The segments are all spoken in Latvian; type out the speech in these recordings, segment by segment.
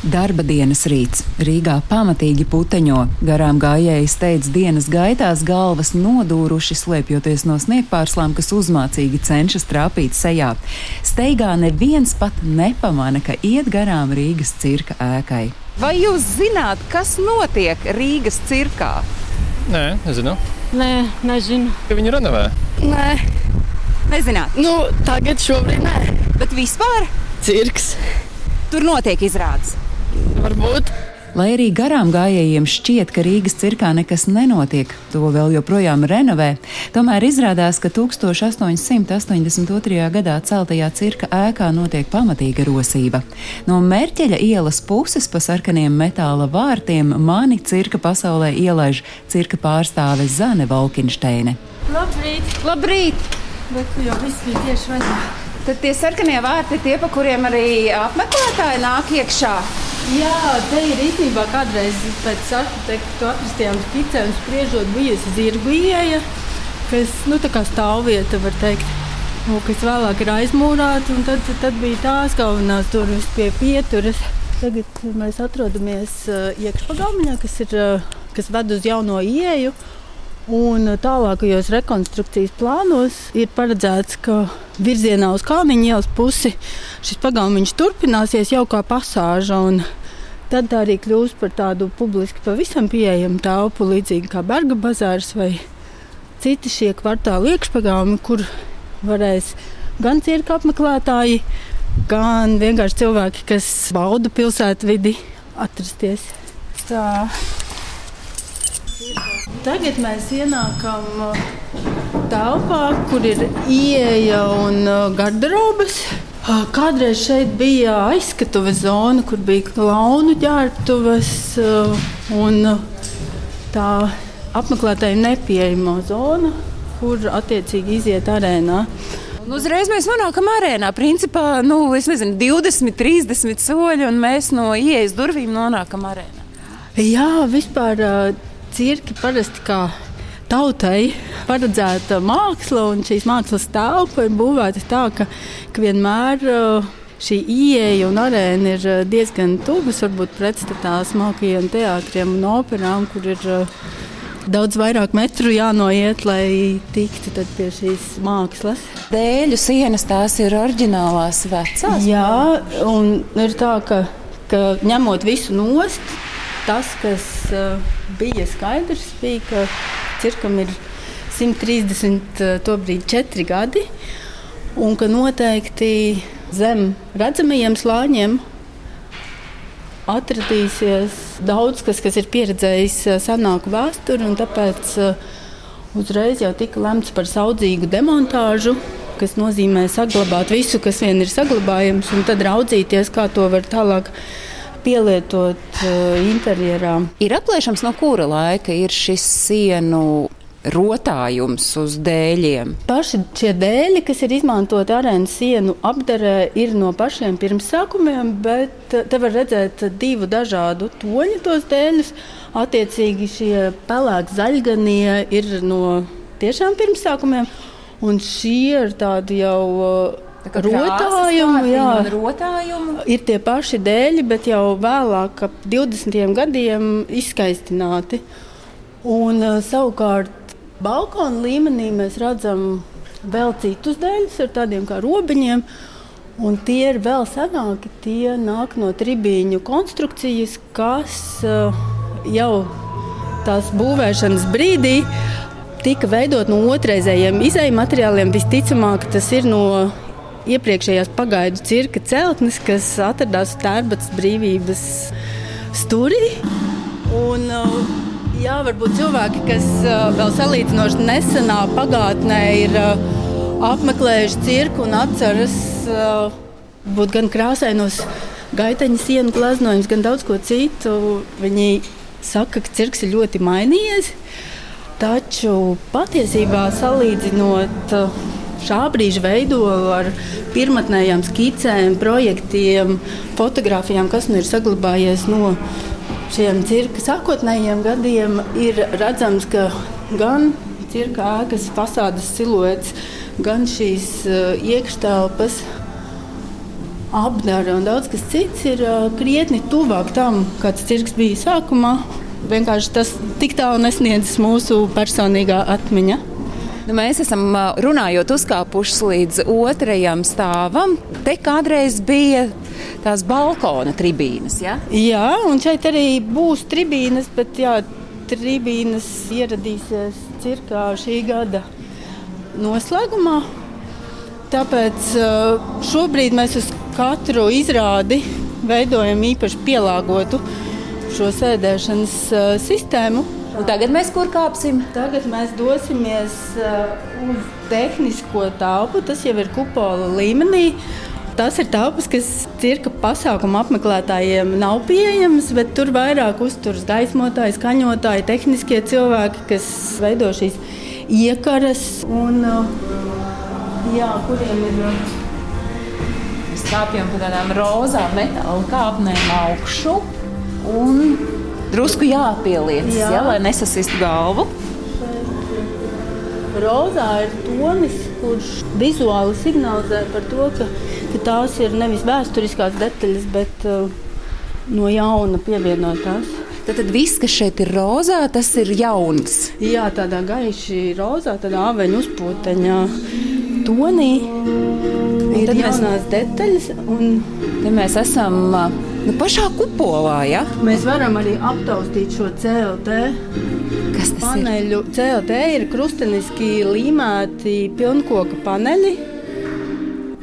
Darba dienas rīts Rīgā pamatīgi puteņo. Garām gājēji steidz dienas gaitās, galvas nodūruši, slēpjoties no sniegpārslām, kas uzmācīgi cenšas trāpīt sejā. Steigā neviens pat nepamana, ka iet garām Rīgas cirka ēkai. Vai jūs zināt, kas notiek Rīgas cirkā? Nē, nezinu. Nē, nezinu. Ka viņi renovē. Nē, Nezināt, nu, tagad šobrīd nē. bet vispār Cirks. tur notiek izrādes. Varbūt. Lai arī garām gājējiem šķiet, ka Rīgas cirkā nekas nenotiek, to vēl joprojām renovē, tomēr izrādās, ka 1882. gadā celtajā cirka ēkā notiek pamatīga rosība. No Mērķeļa ielas puses pa sarkaniem metāla vārtiem mani cirka pasaulē ielaiž cirka pārstāve Zane Valkinšteine. Labrīt. Labrīt! Bet jau viss bija tieši vaļā. Tad tie sarkanie vārti ir tie, pa kuriem arī apmeklētāji nāk iekšā. Jā, te ir īstenībā kādreiz pēc arhitektu atrastajām skicēm spriežot bijusi zirgu ieeja, kas, nu, stāvvieta, var teikt. Un, kas vēlāk ir aizmūrāta, un tad, tad bija tās galvenās durvis pie pieturas. Tagad mēs atrodamies uh, iekšpagalmiņā, kas, ir, uh, kas ved uz jauno ieeju. Un tālākajos rekonstrukcijas plānos ir paredzēts, ka virzienā uz Kalniņa ielas pusi šis pagalmiņš turpināsies jau kā pasāža. Tad tā arī kļūs par tādu publiski pavisam pieejamu telpu, līdzīgi kā Berga bazārs vai citi šie kvartāli iekšpagalmi, kur varēs gan cirka apmeklētāji, gan vienkārši cilvēki, kas bauda pilsētvidi, atrasties. Tā. Tagad mēs ienākam uh, telpā, kur ir ieeja un uh, garderobas. Kādreiz šeit bija aizskatuves zona, kur bija klaunu ģērbtuves un tā apmeklētājiem nepieejama zona, kur attiecīgi iziet arēnā. Un uzreiz mēs nonākam arēnā. Principā, nu, es nezinu, 20, 30 soļi, un mēs no ieejas durvīm nonākam arēnā. Jā, vispār cirki parasti kā tautai paredzēta māksla, un šīs mākslas telpa ir būvēta tā, ka, ka vienmēr šī ieeja un arēna ir diezgan tuvas, varbūt pretstatā smalkajiem teātriem un operām, kur ir daudz vairāk metru jānoiet, lai tiktu pie šīs mākslas. Dēļu sienas tās ir oriģinālās vecās. Jā, un ir tā, ka, ka ņemot visu nost, tas, kas uh, bija skaidrs, bija, ka cirkam ir 134 gadi, un ka noteikti zem redzamajiem slāņiem atradīsies daudz kas, kas ir pieredzējis senāku vēsturi, un tāpēc uh, uzreiz jau tika lemts par saudzīgu demontāžu kas nozīmē saglabāt visu, kas vien ir saglabājams, un tad raudzīties, kā to var tālāk pielietot uh, interjerā. Ir aplēšams, no kura laika ir šis sienu rotājums uz dēļiem. Paši šie dēļi, kas ir izmantoti arēnas sienu apdarē, ir no pašiem pirmsākumiem, bet te var redzēt divu dažādu toņu tos dēļus. Attiecīgi šie pelēki zaļganie ir no tiešām pirmsākumiem, un šie ir tādi jau Rotājumu, jā, rotājumu. Ir tie paši dēļi, bet jau vēlāk, ap 20 gadiem, izskaistināti. Un, savukārt, balkona līmenī mēs redzam vēl citus dēļus ar tādiem kā robiņiem. Un tie ir vēl senāki. Tie nāk no tribīņu konstrukcijas, kas jau tās būvēšanas brīdī tika veidot no otrreizējiem izējuma materiāliem. Visticamāk, tas ir no iepriekšējās pagaidu cirka celtnes, kas atradās Tērbats brīvības stūrī. Un, uh, jā, varbūt cilvēki, kas uh, vēl salīdzinoši nesenā pagātnē ir uh, apmeklējuši cirku un atceras būt gan krāsainos gaiteņu sienu gleznojumus, gan daudz ko citu, viņi saka, ka cirks ir ļoti mainījies. Taču patiesībā salīdzinot šā brīža veidolu ar pirmotnējām skicēm, projektiem, fotografijām, kas nu ir saglabājies no šiem cirka sākotnējiem gadiem, ir redzams, ka gan cirka ēkas fasādes siluets, gan šīs uh, iekštelpas apdara un daudz kas cits ir krietni tuvāk tam, kāds cirks bija sākumā. Vienkārši tas tik tālu nesniedzas mūsu personīgā atmiņa. Nu, mēs esam runājot, uzkāpuši līdz otrajam stāvam. Te kādreiz bija tās balkona tribīnes. Ja? Jā, un šeit arī būs tribīnes, bet jā, tribīnes ieradīsies cirkā šī gada noslēgumā. Tāpēc šobrīd mēs uz katru izrādi veidojam īpaši pielāgotu šo sēdēšanas sistēmu. Un tagad mēs kur kāpsim? Tagad mēs dosimies uh, uz tehnisko telpu. Tas jau ir kupola līmenī. Tas ir telpas, kas cirka pasākumu apmeklētājiem nav pieejamas, bet tur vairāk uzturas gaismotāji, skaņotāji, tehniskie cilvēki, kas veido šīs iekaras un uh, jā, kuriem ir. Mēs kāpjam pa tādām rozām metāla kāpnēm augšu. Un drusku jāpieliec, Jā. ja, lai nesasistu galvu. Rozā ir tonis, kurš vizuāli signalizē par to, ka, ka tās ir nevis vēsturiskās detaļas, bet uh, no jauna pievienotās. Tad, tad viss, kas šeit ir rozā, tas ir jauns. Jā, tādā gaiši rozā, tādā aveņu uzpūteņā tonī ir jaunās mēs, detaļas. Un... Te mēs esam uh, Nu, pašā kupolā, ja? Mēs varam arī aptaustīt šo CLT. Kas tas paneļu. ir? CLT ir krusteniski līmēti pilnkoka paneļi.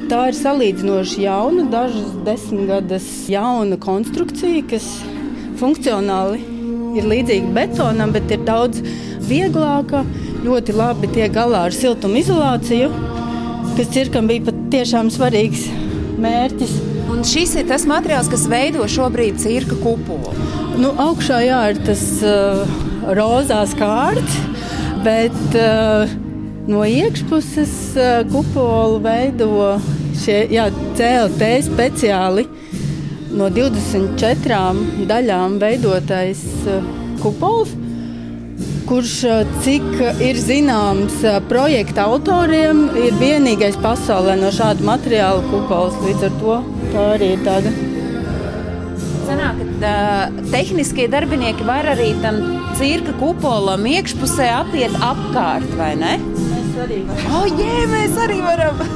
Tā ir salīdzinoši jauna, dažas desmitgades jauna konstrukcija, kas funkcionāli ir līdzīga betonam, bet ir daudz vieglāka. Ļoti labi tiek galā ar siltumizolāciju, kas cirkam bija patiešām svarīgs mērķis. Un šis ir tas materiāls, kas veido šobrīd cirka kupolu. Nu, augšā jā, ir tas uh, rozās kārts, bet uh, no iekšpuses uh, kupolu veido šie jā, CLT speciāli no 24 daļām veidotais uh, kupols kurš, cik ir zināms, projekta autoriem, ir vienīgais pasaulē no šāda materiāla kupols. Līdz ar to tā arī ir tāda. Sanāk, ka tehniskie darbinieki var arī tam cirka kupolam iekšpusē apiet apkārt, vai ne? Mēs arī varam. Oh, jē, mēs arī varam!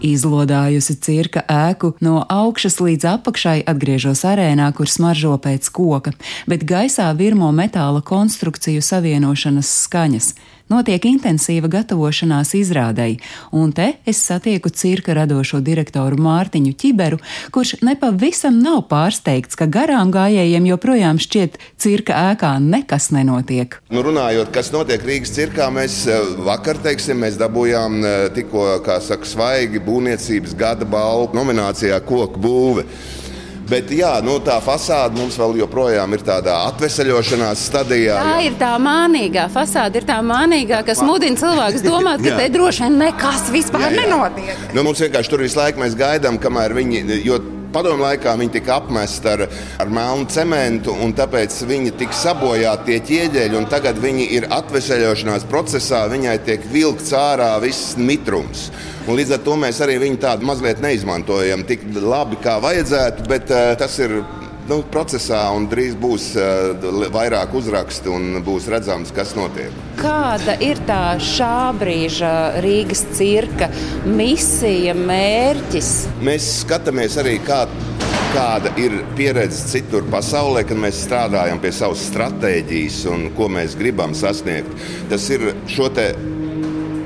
Izlodājusi cirka ēku no augšas līdz apakšai, atgriežos arēnā, kur smaržo pēc koka, bet gaisā virmo metāla konstrukciju savienošanas skaņas. Notiek intensīva gatavošanās izrādei, un te es satieku cirka radošo direktoru Mārtiņu Čiberu, kurš nepavisam nav pārsteigts, ka garām gājējiem joprojām šķiet cirka ēkā nekas nenotiek. Nu, runājot, kas notiek Rīgas cirkā, mēs eh, vakar, teiksim, mēs dabūjām eh, tikko, kā saka, svaigi būvniecības gada balvu nominācijā koku būve. Bet jā, nu, tā fasāde mums vēl joprojām ir tādā atvesaļošanās stadijā. Tā jā. ir tā mānīgā fasāde, ir tā mānīgā, kas mudina cilvēkus domāt, ka te droši vien nekas vispār jā, jā. nenotiek. Nu, mums vienkārši tur visu laiku mēs gaidām, kamēr viņi. Padomu laikā viņi tika apmesti ar, ar melnu cementu, un tāpēc viņi tika sabojāti tie ķieģeļi. Tagad viņi ir atvesaļošanās procesā, viņai tiek vilkts ārā viss mitrums. Un līdz ar to mēs arī viņu tādu mazliet neizmantojam tik labi, kā vajadzētu, bet uh, tas ir nu, procesā, un drīz būs uh, vairāk uzrakstu un būs redzams, kas notiek. Kāda ir tā šā brīža Rīgas cirka misija, mērķis? Mēs skatāmies arī, kā kāda ir pieredze citur pasaulē, kad mēs strādājam pie savas stratēģijas un ko mēs gribam sasniegt. Tas ir šo te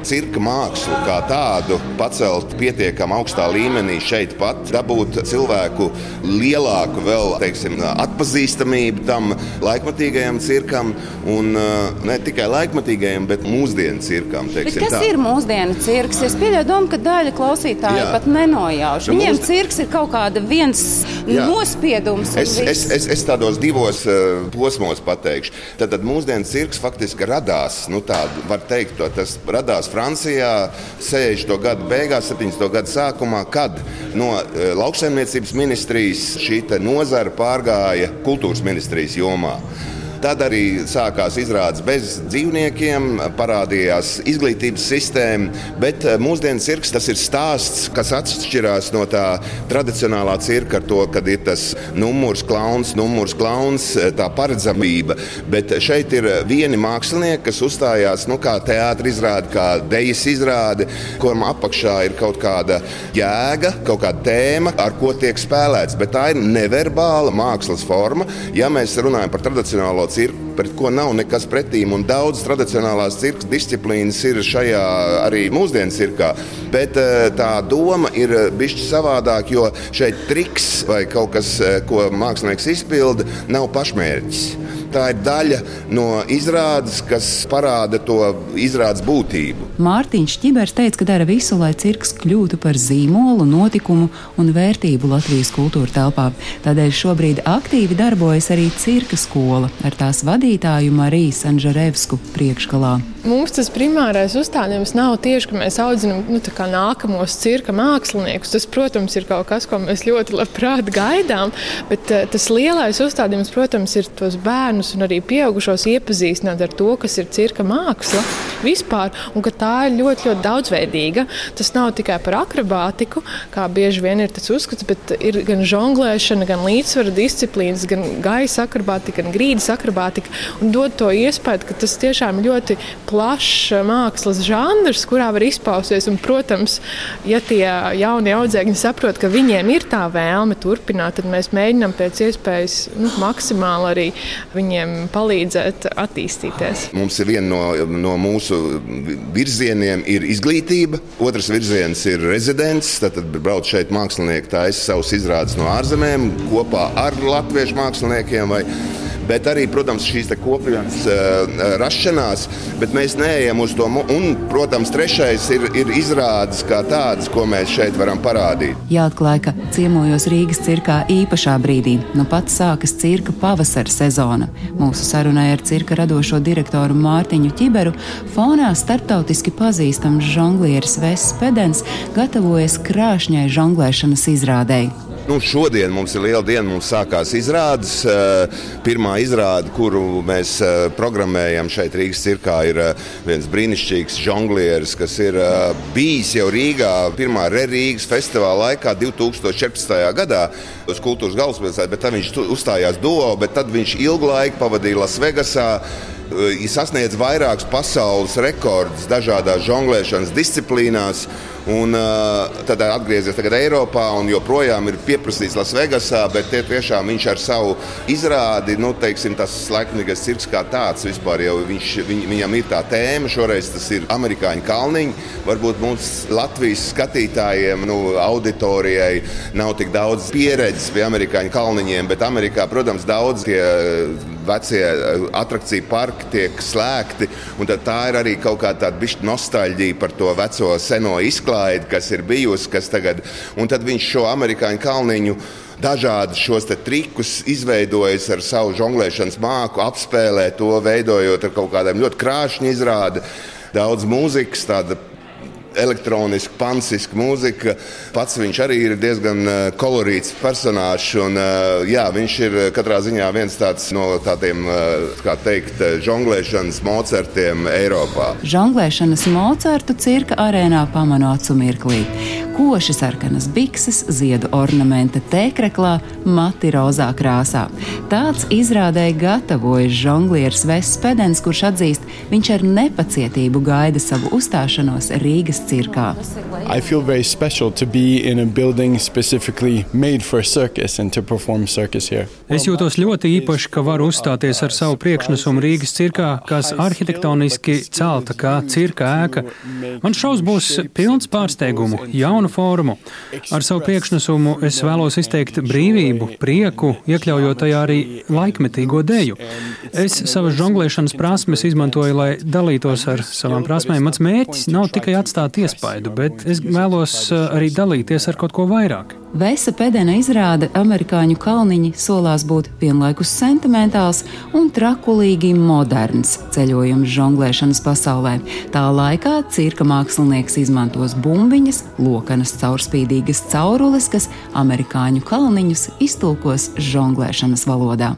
cirka mākslu kā tādu pacelt pietiekami augstā līmenī šeit pat, dabūt cilvēku lielāku vēl, teiksim, atpazīstamību tam laikmatīgajam cirkam un uh, ne tikai laikmatīgajam, bet mūsdienu cirkam. Bet kas tā. ir mūsdienu cirks? Es pieļauju domu, ka daļa klausītāju Jā. pat nenojauš. Nu, Viņiem mūs... cirks ir kaut kāda viens Jā. nospiedums. Es, es, es, es tādos divos uh, posmos pateikšu. Tad, tad mūsdienu cirks faktiski radās, nu tā var teikt, to, tas radās Francijā 60. gadu beigās, 70. gadu sākumā, kad no e, lauksaimniecības ministrijas šī nozara pārgāja kultūras ministrijas jomā. Tad arī sākās izrādes bez dzīvniekiem, parādījās izglītības sistēma, bet eh, mūsdienu cirks tas ir stāsts, kas atšķirās no tā tradicionālā cirka ar to, kad ir tas numurs klauns, numurs klauns, eh, tā paredzamība. Bet šeit ir vieni mākslinieki, kas uzstājās nu, kā teātris izrāde, kā dejas izrāde, kuram apakšā ir kaut kāda jēga, kaut kāda tēma, ar ko tiek spēlēts. Bet tā ir neverbāla mākslas forma. Ja mēs runājam par tradicionālo cirku, pret ko nav nekas pretīm. Daudz tradicionālās cirka disciplīnas ir šajā arī mūsdienu cirkā. Bet eh, tā doma ir bijusi savādāk, jo šeit triks vai kaut kas, eh, ko mākslinieks izpilda, nav pašmērķis. Tā ir daļa no izrādes, kas parāda to izrādes būtību. Mārtiņš Čibers teica, ka dara visu, lai cirks kļūtu par zīmolu, notikumu un vērtību Latvijas kultūra telpā. Tādēļ šobrīd aktīvi darbojas arī cirka skola ar tās vadītāju Mariju Sanžarevsku priekšgalā. Mums tas primārais uzstādījums nav tieši, ka mēs audzinām nu, nākamos cirka māksliniekus. Tas, protams, ir kaut kas, ko mēs ļoti labprāt gaidām, bet uh, tas lielais uzstādījums, protams, ir tos bērnus un arī pieaugušos iepazīstināt ar to, kas ir cirka māksla vispār, un ka tā ir ļoti, ļoti daudzveidīga. Tas nav tikai par akrobātiku, kā bieži vien ir tas uzskats, bet ir gan žonglēšana, gan līdzsvara disciplīnas, gan gaisa akrobātika, gan grīdas akrobātika, un dod to iespēju, ka tas tiešām ir ļoti plašs mākslas žanrs, kurā var izpausties. Un, protams, ja tie jaunie audzēkņi saprot, ka viņiem ir tā vēlme turpināt, tad mēs mēģinām pēc iespējas nu, maksimāli arī viņiem palīdzēt attīstīties. Mums ir viena no, no mūsu virzieniem ir izglītība, otrs virziens ir rezidents. Tad brauc šeit mākslinieki, taisa savus izrādes no ārzemēm kopā ar latviešu māksliniekiem. Vai, bet arī, protams, šīs kopienas uh, rašanās, bet mēs neejam uz to. Un, protams, trešais ir, ir izrādes kā tādas, ko mēs šeit varam parādīt. Jāatklāj, ka ciemojos Rīgas cirkā īpašā brīdī. Nu pats sākas cirka pavasara sezona. Mūsu sarunai ar cirka radošo direktoru Mārtiņu Čiberu fonā starptautiski pazīstams žonglieris Vests Pedens gatavojas krāšņai žonglēšanas izrādēji. Nu, šodien mums ir liela diena. Mums sākās izrādes. Eh, pirmā izrāde, kuru mēs eh, programmējam šeit Rīgas cirkā, ir eh, viens brīnišķīgs žonglieris, kas ir bijis jau Rīgā pirmā Rīgas festivāla laikā 2014. gadā uz kultūras galvaspilsētu, bet tad viņš uzstājās duo, bet tad viņš ilgu laiku pavadīja Lasvegasā sasniedz vairākus pasaules rekordus dažādās žonglēšanas disciplīnās. Un, uh, tad atgriezies Eiropā un joprojām ir pieprasīts Lasvegasā, bet tiešām viņš ar savu izrādi, nu, teiksim, tas laikmīgais cirks kā tāds vispār jau viņš, viņ, viņam ir tā tēma. Šoreiz tas ir amerikāņu kalniņi. Varbūt mums Latvijas skatītājiem, nu, auditorijai nav tik daudz pieredzes pie amerikāņu kalniņiem, bet Amerikā, protams, daudz tie vecie atrakciju parki tiek slēgti. Tā ir arī kaut kāda nostalģija par to veco seno izklaidi kas ir bijusi, kas tagad, un tad viņš šo amerikāņu kalniņu dažādus šos trikus izveidojis ar savu žonglēšanas māku, apspēlē to, veidojot ar kaut kādiem ļoti krāšņiem izrādēm. Daudz mūzikas, tāda elektroniska, pansiska mūzika. Pats viņš arī ir diezgan eh, kolorīts personāžs. Un, eh, jā, viņš ir katrā ziņā viens tāds no tādiem, eh, kā teikt, žonglēšanas mocertiem Eiropā. Žonglēšanas mocertu cirka arēnā pamanu acu mirklī. Koši sarkanas bikses, ziedu ornamenta tēkreklā, mati rozā krāsā. Tāds izrādēji gatavojas žonglieris Vests Pedens, kurš atzīst, viņš ar nepacietību gaida savu uzstāšanos Rīgas cirkā. I feel very special to be in a building specifically made for circus and to perform circus here. Es jūtos ļoti īpaši, ka varu uzstāties ar savu priekšnesumu Rīgas cirkā, kas arhitektoniski celta kā cirka ēka. Man šaus būs pilns pārsteigumu, jaunu formu. Ar savu priekšnesumu es vēlos izteikt brīvību, prieku, iekļaujot tajā arī laikmetīgo deju. Es savas žonglēšanas prasmes izmantoju, lai dalītos ar savām prasmēm. Mans mērķis nav tikai atstāt iespaidu, bet es vēlos uh, arī dalīties ar kaut ko vairāk. Vesa pedena izrāda amerikāņu kalniņi solās būt vienlaikus sentimentāls un trakulīgi moderns ceļojums žonglēšanas pasaulē. Tā laikā cirka mākslinieks izmantos bumbiņas, lokanas caurspīdīgas caurules, kas amerikāņu kalniņus iztulkos žonglēšanas valodā.